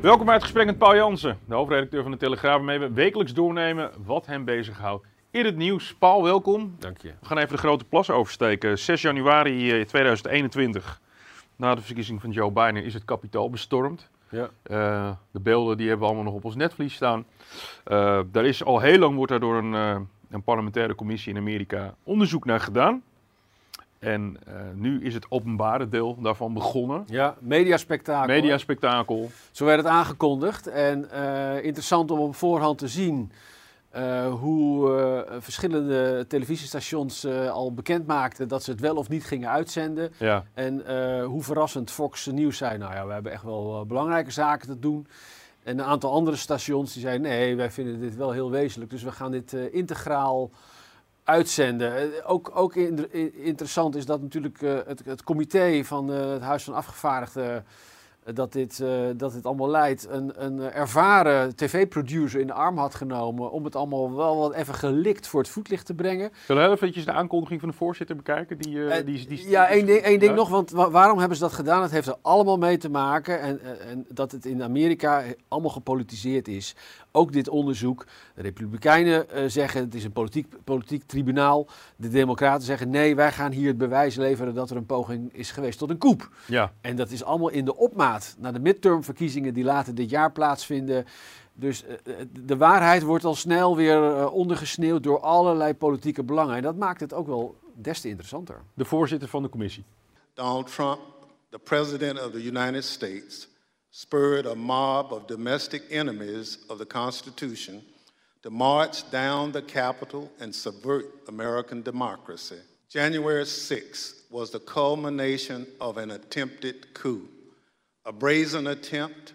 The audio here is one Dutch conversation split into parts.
Welkom bij het gesprek met Paul Jansen, de hoofdredacteur van de Telegraaf, waarmee we wekelijks doornemen wat hem bezighoudt in het nieuws. Paul, welkom. Dank je. We gaan even de grote plas oversteken. 6 januari eh, 2021, na de verkiezing van Joe Biden, is het kapitaal bestormd. Ja. Uh, de beelden die hebben we allemaal nog op ons netvlies staan. Uh, daar is al heel lang wordt daar door een, uh, een parlementaire commissie in Amerika onderzoek naar gedaan. En nu is het openbare deel daarvan begonnen. Ja, mediaspectakel. Mediaspectakel. Zo werd het aangekondigd. En interessant om op voorhand te zien uh, hoe verschillende televisiestations al bekend maakten dat ze het wel of niet gingen uitzenden. Ja. En hoe verrassend Fox Nieuws zei, nou ja, we hebben echt wel belangrijke zaken te doen. En een aantal andere stations die zeiden, nee, wij vinden dit wel heel wezenlijk, dus we gaan dit integraal uitzenden. ook ook in, interessant is dat natuurlijk het, het, comité van het Huis van Afgevaardigden dat dit, uh, dat dit allemaal leidt, een, een ervaren tv-producer in de arm had genomen om het allemaal wel wat even gelikt voor het voetlicht te brengen. Zullen we eventjes de aankondiging van de voorzitter bekijken? Die, uh, die, die, ja, één ding, één ding nog, want wa waarom hebben ze dat gedaan? Het heeft er allemaal mee te maken en, en dat het in Amerika allemaal gepolitiseerd is. Ook dit onderzoek. De Republikeinen zeggen het is een politiek, politiek tribunaal. De Democraten zeggen nee, wij gaan hier het bewijs leveren dat er een poging is geweest tot een coup. Ja. En dat is allemaal in de opmaat naar de midtermverkiezingen die later dit jaar plaatsvinden. Dus uh, de waarheid wordt al snel weer uh, ondergesneeuwd door allerlei politieke belangen. En dat maakt het ook wel des te interessanter. De voorzitter van de commissie. Donald Trump, the president of the United States, spurred a mob of domestic enemies of the Constitution to march down the Capitol and subvert American democracy. January 6th was the culmination of an attempted coup, a brazen attempt,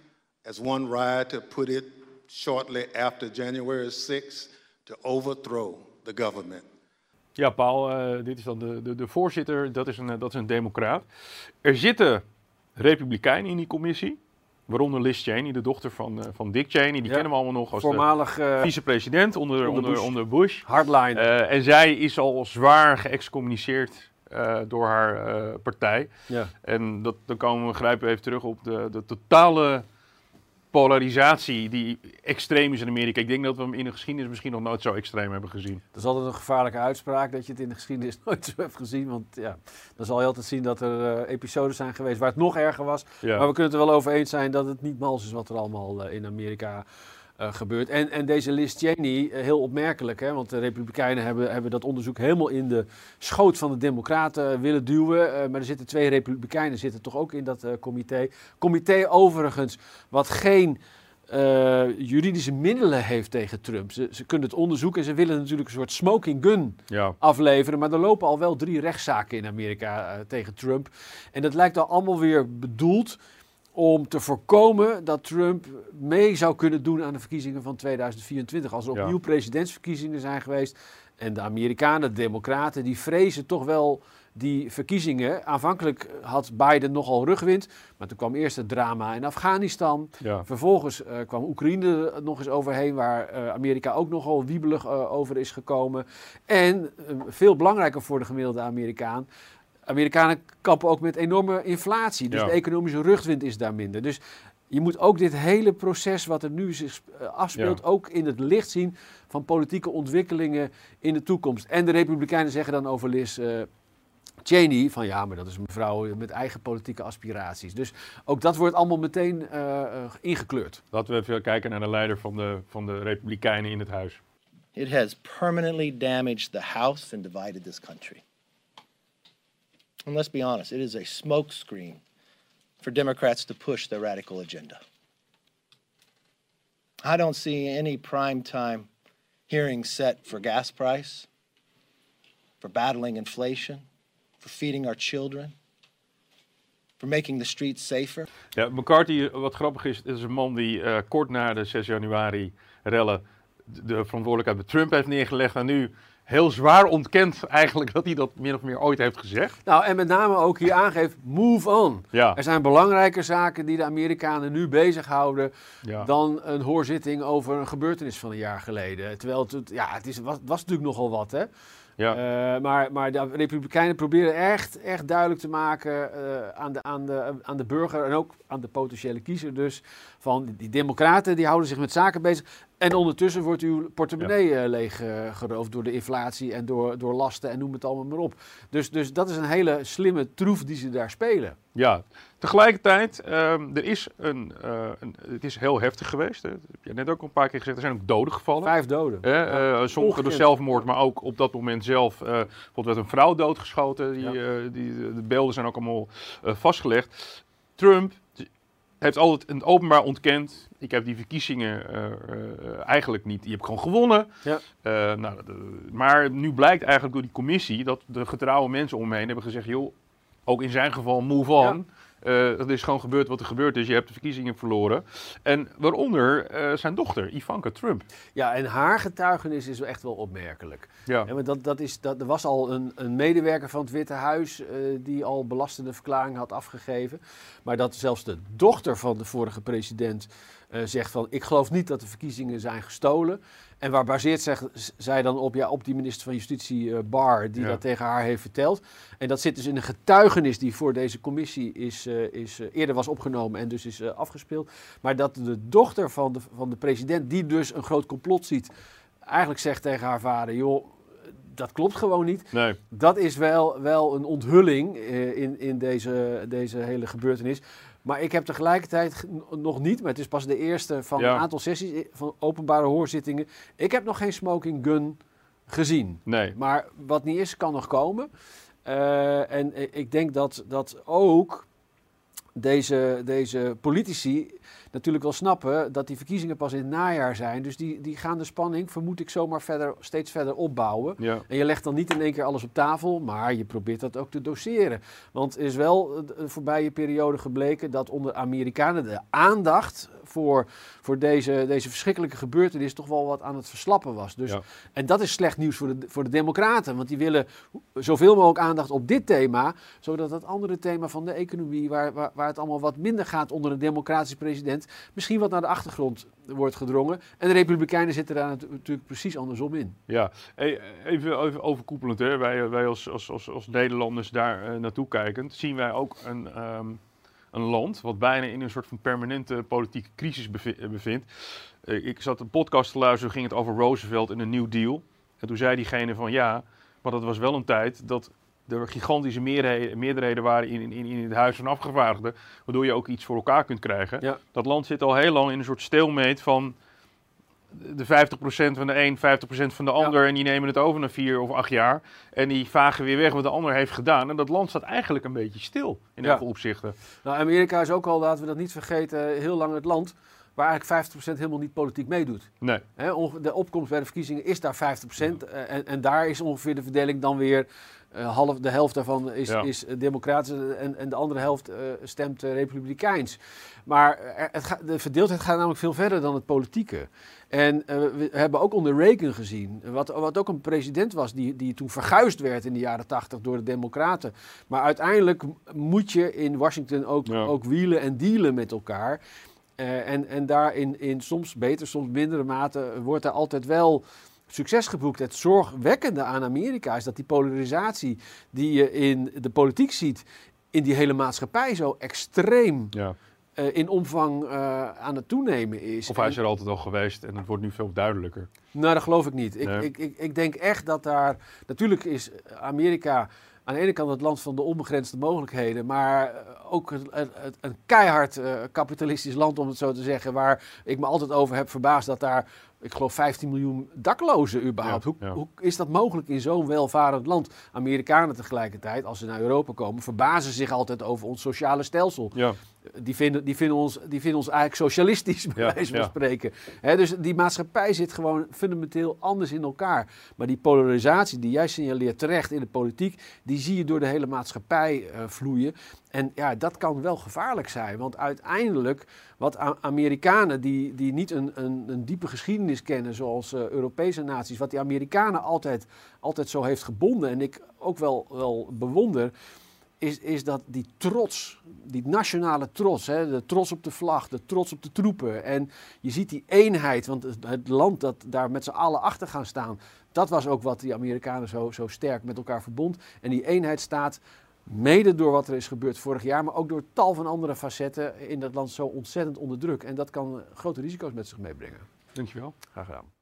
as one rioter put it shortly after January 6th, to overthrow the government. Ja, Paul, uh, dit is dan de, de, de voorzitter, dat is, een, dat is een democraat. Er zitten republikeinen in die commissie. Waaronder Liz Cheney, de dochter van, uh, van Dick Cheney. Die Ja. kennen we allemaal nog als Voormalig de uh, vicepresident onder, onder onder, Bush. onder Bush. hardline. Eh, en zij is al zwaar geëxcommuniceerd eh, door haar eh, partij. ja. En dat, dan komen we grijpen even terug op de, de totale polarisatie die extreem is in Amerika. Ik denk dat we hem in de geschiedenis misschien nog nooit zo extreem hebben gezien. Dat is altijd een gevaarlijke uitspraak dat je het in de geschiedenis nooit zo hebt gezien. Want ja, dan zal je altijd zien dat er eh, episodes zijn geweest waar het nog erger was. Ja. Maar we kunnen het er wel over eens zijn dat het niet mals is wat er allemaal in Amerika eh, gebeurt. En, en deze Liz Cheney, eh, heel opmerkelijk, hè, want de Republikeinen hebben, hebben dat onderzoek helemaal in de schoot van de Democraten willen duwen. Eh, maar er zitten twee Republikeinen zitten toch ook in dat comité. Comité overigens, wat geen juridische middelen heeft tegen Trump. Ze, ze kunnen het onderzoeken en ze willen natuurlijk een soort smoking gun Ja. afleveren. Maar er lopen al wel drie rechtszaken in Amerika tegen Trump. En dat lijkt al allemaal weer bedoeld om te voorkomen dat Trump mee zou kunnen doen aan de verkiezingen van 2024. Als er Ja. opnieuw presidentsverkiezingen zijn geweest. En de Amerikanen, de Democraten, die vrezen toch wel die verkiezingen. Aanvankelijk had Biden nogal rugwind. Maar toen kwam eerst het drama in Afghanistan. Ja. Vervolgens eh, kwam Oekraïne er nog eens overheen, waar eh, Amerika ook nogal wiebelig eh, over is gekomen. En veel belangrijker voor de gemiddelde Amerikaan. Amerikanen kampen ook met enorme inflatie. Dus Ja. de economische rugwind is daar minder. Dus je moet ook dit hele proces wat er nu zich eh, afspeelt, Ja. ook in het licht zien van politieke ontwikkelingen in de toekomst. En de Republikeinen zeggen dan over Liz eh, Cheney van ja, maar dat is een mevrouw met eigen politieke aspiraties. Dus ook dat wordt allemaal meteen eh, eh, ingekleurd. Laten we even kijken naar de leider van de, van de Republikeinen in het huis. It has permanently damaged the House and divided this country. And let's be honest, it is a smokescreen for Democrats to push their radical agenda. I don't see any primetime hearings set for gas price, for battling inflation, for feeding our children, for making the streets safer. Ja, McCarthy, wat grappig is, is een man die uh, kort na de 6 januari rellen de verantwoordelijkheid bij Trump heeft neergelegd en nu heel zwaar ontkent eigenlijk dat hij dat min of meer ooit heeft gezegd. Nou, en met name ook hier aangeeft, move on. Ja. Er zijn belangrijke zaken die de Amerikanen nu bezighouden Ja. dan een hoorzitting over een gebeurtenis van een jaar geleden. Terwijl het, ja, het is, was, was natuurlijk nogal wat, hè. Ja. Eh, maar, maar de Republikeinen proberen echt, echt duidelijk te maken eh, aan, de, aan, de, aan de burger en ook aan de potentiële kiezer dus van die democraten die houden zich met zaken bezig en ondertussen wordt uw portemonnee eh, leeg eh, geroofd door de inflatie en door, door lasten en noem het allemaal maar op. Dus, dus dat is een hele slimme troef die ze daar spelen. Ja, tegelijkertijd, ehm, er is een, eh, een, het is heel heftig geweest. Hè. Dat heb je net ook een paar keer gezegd. Er zijn ook doden gevallen. Vijf doden. Ja. eh, sommige door zelfmoord, maar ook op dat moment zelf. eh bijvoorbeeld werd een vrouw doodgeschoten. Die, Ja. eh, die, de beelden zijn ook allemaal eh, vastgelegd. Trump heeft altijd in het openbaar ontkend. Ik heb die verkiezingen eh, eh, eigenlijk niet. Die heb ik gewoon gewonnen. Ja. Eh, nou, de- maar nu blijkt eigenlijk door die commissie dat de getrouwe mensen om me heen hebben gezegd: joh, ook in zijn geval move on. Eh, het is gewoon gebeurd wat er gebeurd is. Je hebt de verkiezingen verloren. En waaronder eh, zijn dochter, Ivanka Trump. Ja, en haar getuigenis is echt wel opmerkelijk. Ja. Ja, maar dat, dat is, dat, er was al een, een medewerker van het Witte Huis eh, die al belastende verklaringen had afgegeven. Maar dat zelfs de dochter van de vorige president zegt van ik geloof niet dat de verkiezingen zijn gestolen. En waar baseert zij, zij dan op? Ja, op die minister van Justitie eh, Barr die Ja. dat tegen haar heeft verteld. En dat zit dus in een getuigenis die voor deze commissie is, eh, is, eh, eerder was opgenomen en dus is eh, afgespeeld. Maar dat de dochter van de, van de president, die dus een groot complot ziet, eigenlijk zegt tegen haar vader: joh, dat klopt gewoon niet. Nee. Dat is wel, wel een onthulling eh, in, in deze, deze hele gebeurtenis. Maar ik heb tegelijkertijd nog niet, maar het is pas de eerste van Ja. een aantal sessies eh, van openbare hoorzittingen. Ik heb nog geen smoking gun gezien. Nee. Maar wat niet is, kan nog komen. Eh, en i- ik denk dat, dat ook deze, deze politici natuurlijk wel snappen dat die verkiezingen pas in het najaar zijn. Dus die, die gaan de spanning, vermoed ik, zomaar verder, steeds verder opbouwen. Ja. En je legt dan niet in één keer alles op tafel, maar je probeert dat ook te doseren. Want is wel eh, de voorbije periode gebleken dat onder Amerikanen de aandacht voor, voor deze, deze verschrikkelijke gebeurtenis toch wel wat aan het verslappen was. Dus, Ja. En dat is slecht nieuws voor de, voor de Democraten, want die willen zoveel mogelijk aandacht op dit thema, zodat het andere thema van de economie, waar, waar, waar het allemaal wat minder gaat onder een democratische president, misschien wat naar de achtergrond wordt gedrongen. En de Republikeinen zitten daar natu- natuurlijk precies andersom in. Ja, even, even overkoepelend, hè. Wij, wij als, als, als, als Nederlanders daar eh, naartoe kijkend, zien wij ook een, ehm, een land wat bijna in een soort van permanente politieke crisis eh, bevindt. Eh, ik zat een podcast te luisteren, ging het over Roosevelt en een New Deal. En toen zei diegene van ja, maar dat was wel een tijd dat er gigantische meerderheden, meerderheden waren in, in, in het Huis van Afgevaardigden, waardoor je ook iets voor elkaar kunt krijgen. Ja. Dat land zit al heel lang in een soort stalemate van de 50% van de een, 50% van de ander. En die nemen het over na vier of acht jaar. En die vagen weer weg wat de ander heeft gedaan. En dat land staat eigenlijk een beetje stil in Ja. heel veel opzichten. Nou, Amerika is ook al, laten we dat niet vergeten, heel lang het land waar eigenlijk 50% helemaal niet politiek meedoet. Nee. De opkomst bij de verkiezingen is daar 50%. eh, En, en daar is ongeveer de verdeling dan weer eh, half, de helft daarvan is, Ja. is eh, democratisch en, en de andere helft stemt republikeins. Maar het ga- de verdeeldheid gaat namelijk veel verder dan het politieke. En we hebben ook onder Reagan gezien, wat, wat ook een president was die, die toen verguisd werd in de jaren 80 door de democraten. Maar uiteindelijk moet je in Washington ook, Ja. ook wielen en dealen met elkaar. Eh, en, en daar in, in soms beter, soms mindere mate wordt er altijd wel succes geboekt. Het zorgwekkende aan Amerika is dat die polarisatie die je in de politiek ziet, in die hele maatschappij zo extreem Ja. eh, in omvang eh, aan het toenemen is. Of hij is er altijd al geweest en het wordt nu veel duidelijker. nou, dat geloof ik niet. Ik, ik, ik denk echt dat daar. Natuurlijk is Amerika aan de ene kant het land van de onbegrensde mogelijkheden, maar eh, ook een keihard eh, kapitalistisch land, om het zo te zeggen, waar ik me altijd over heb verbaasd dat daar ik geloof 15 miljoen daklozen überhaupt. Ja, hoe, ja. hoe is dat mogelijk in zo'n welvarend land? Amerikanen tegelijkertijd, als ze naar Europa komen, verbazen zich altijd over ons sociale stelsel. Ja, Die vinden, die, vinden ons, die vinden ons eigenlijk socialistisch, bij wijze van spreken. Dus die maatschappij zit gewoon fundamenteel anders in elkaar. Maar die polarisatie die jij signaleert terecht in de politiek, die zie je door de hele maatschappij eh, vloeien. En ja, dat kan wel gevaarlijk zijn. Want uiteindelijk, wat Amerikanen die, die niet een, een, een diepe geschiedenis kennen, zoals eh, Europese naties, wat die Amerikanen altijd, altijd zo heeft gebonden en ik ook wel, wel bewonder, is, is dat die trots, die nationale trots, hè, de trots op de vlag, de trots op de troepen. En je ziet die eenheid, want het land dat daar met z'n allen achter gaan staan, dat was ook wat die Amerikanen zo, zo sterk met elkaar verbond. En die eenheid staat mede door wat er is gebeurd vorig jaar, maar ook door tal van andere facetten in dat land zo ontzettend onder druk. En dat kan grote risico's met zich meebrengen. dankjewel. Graag gedaan.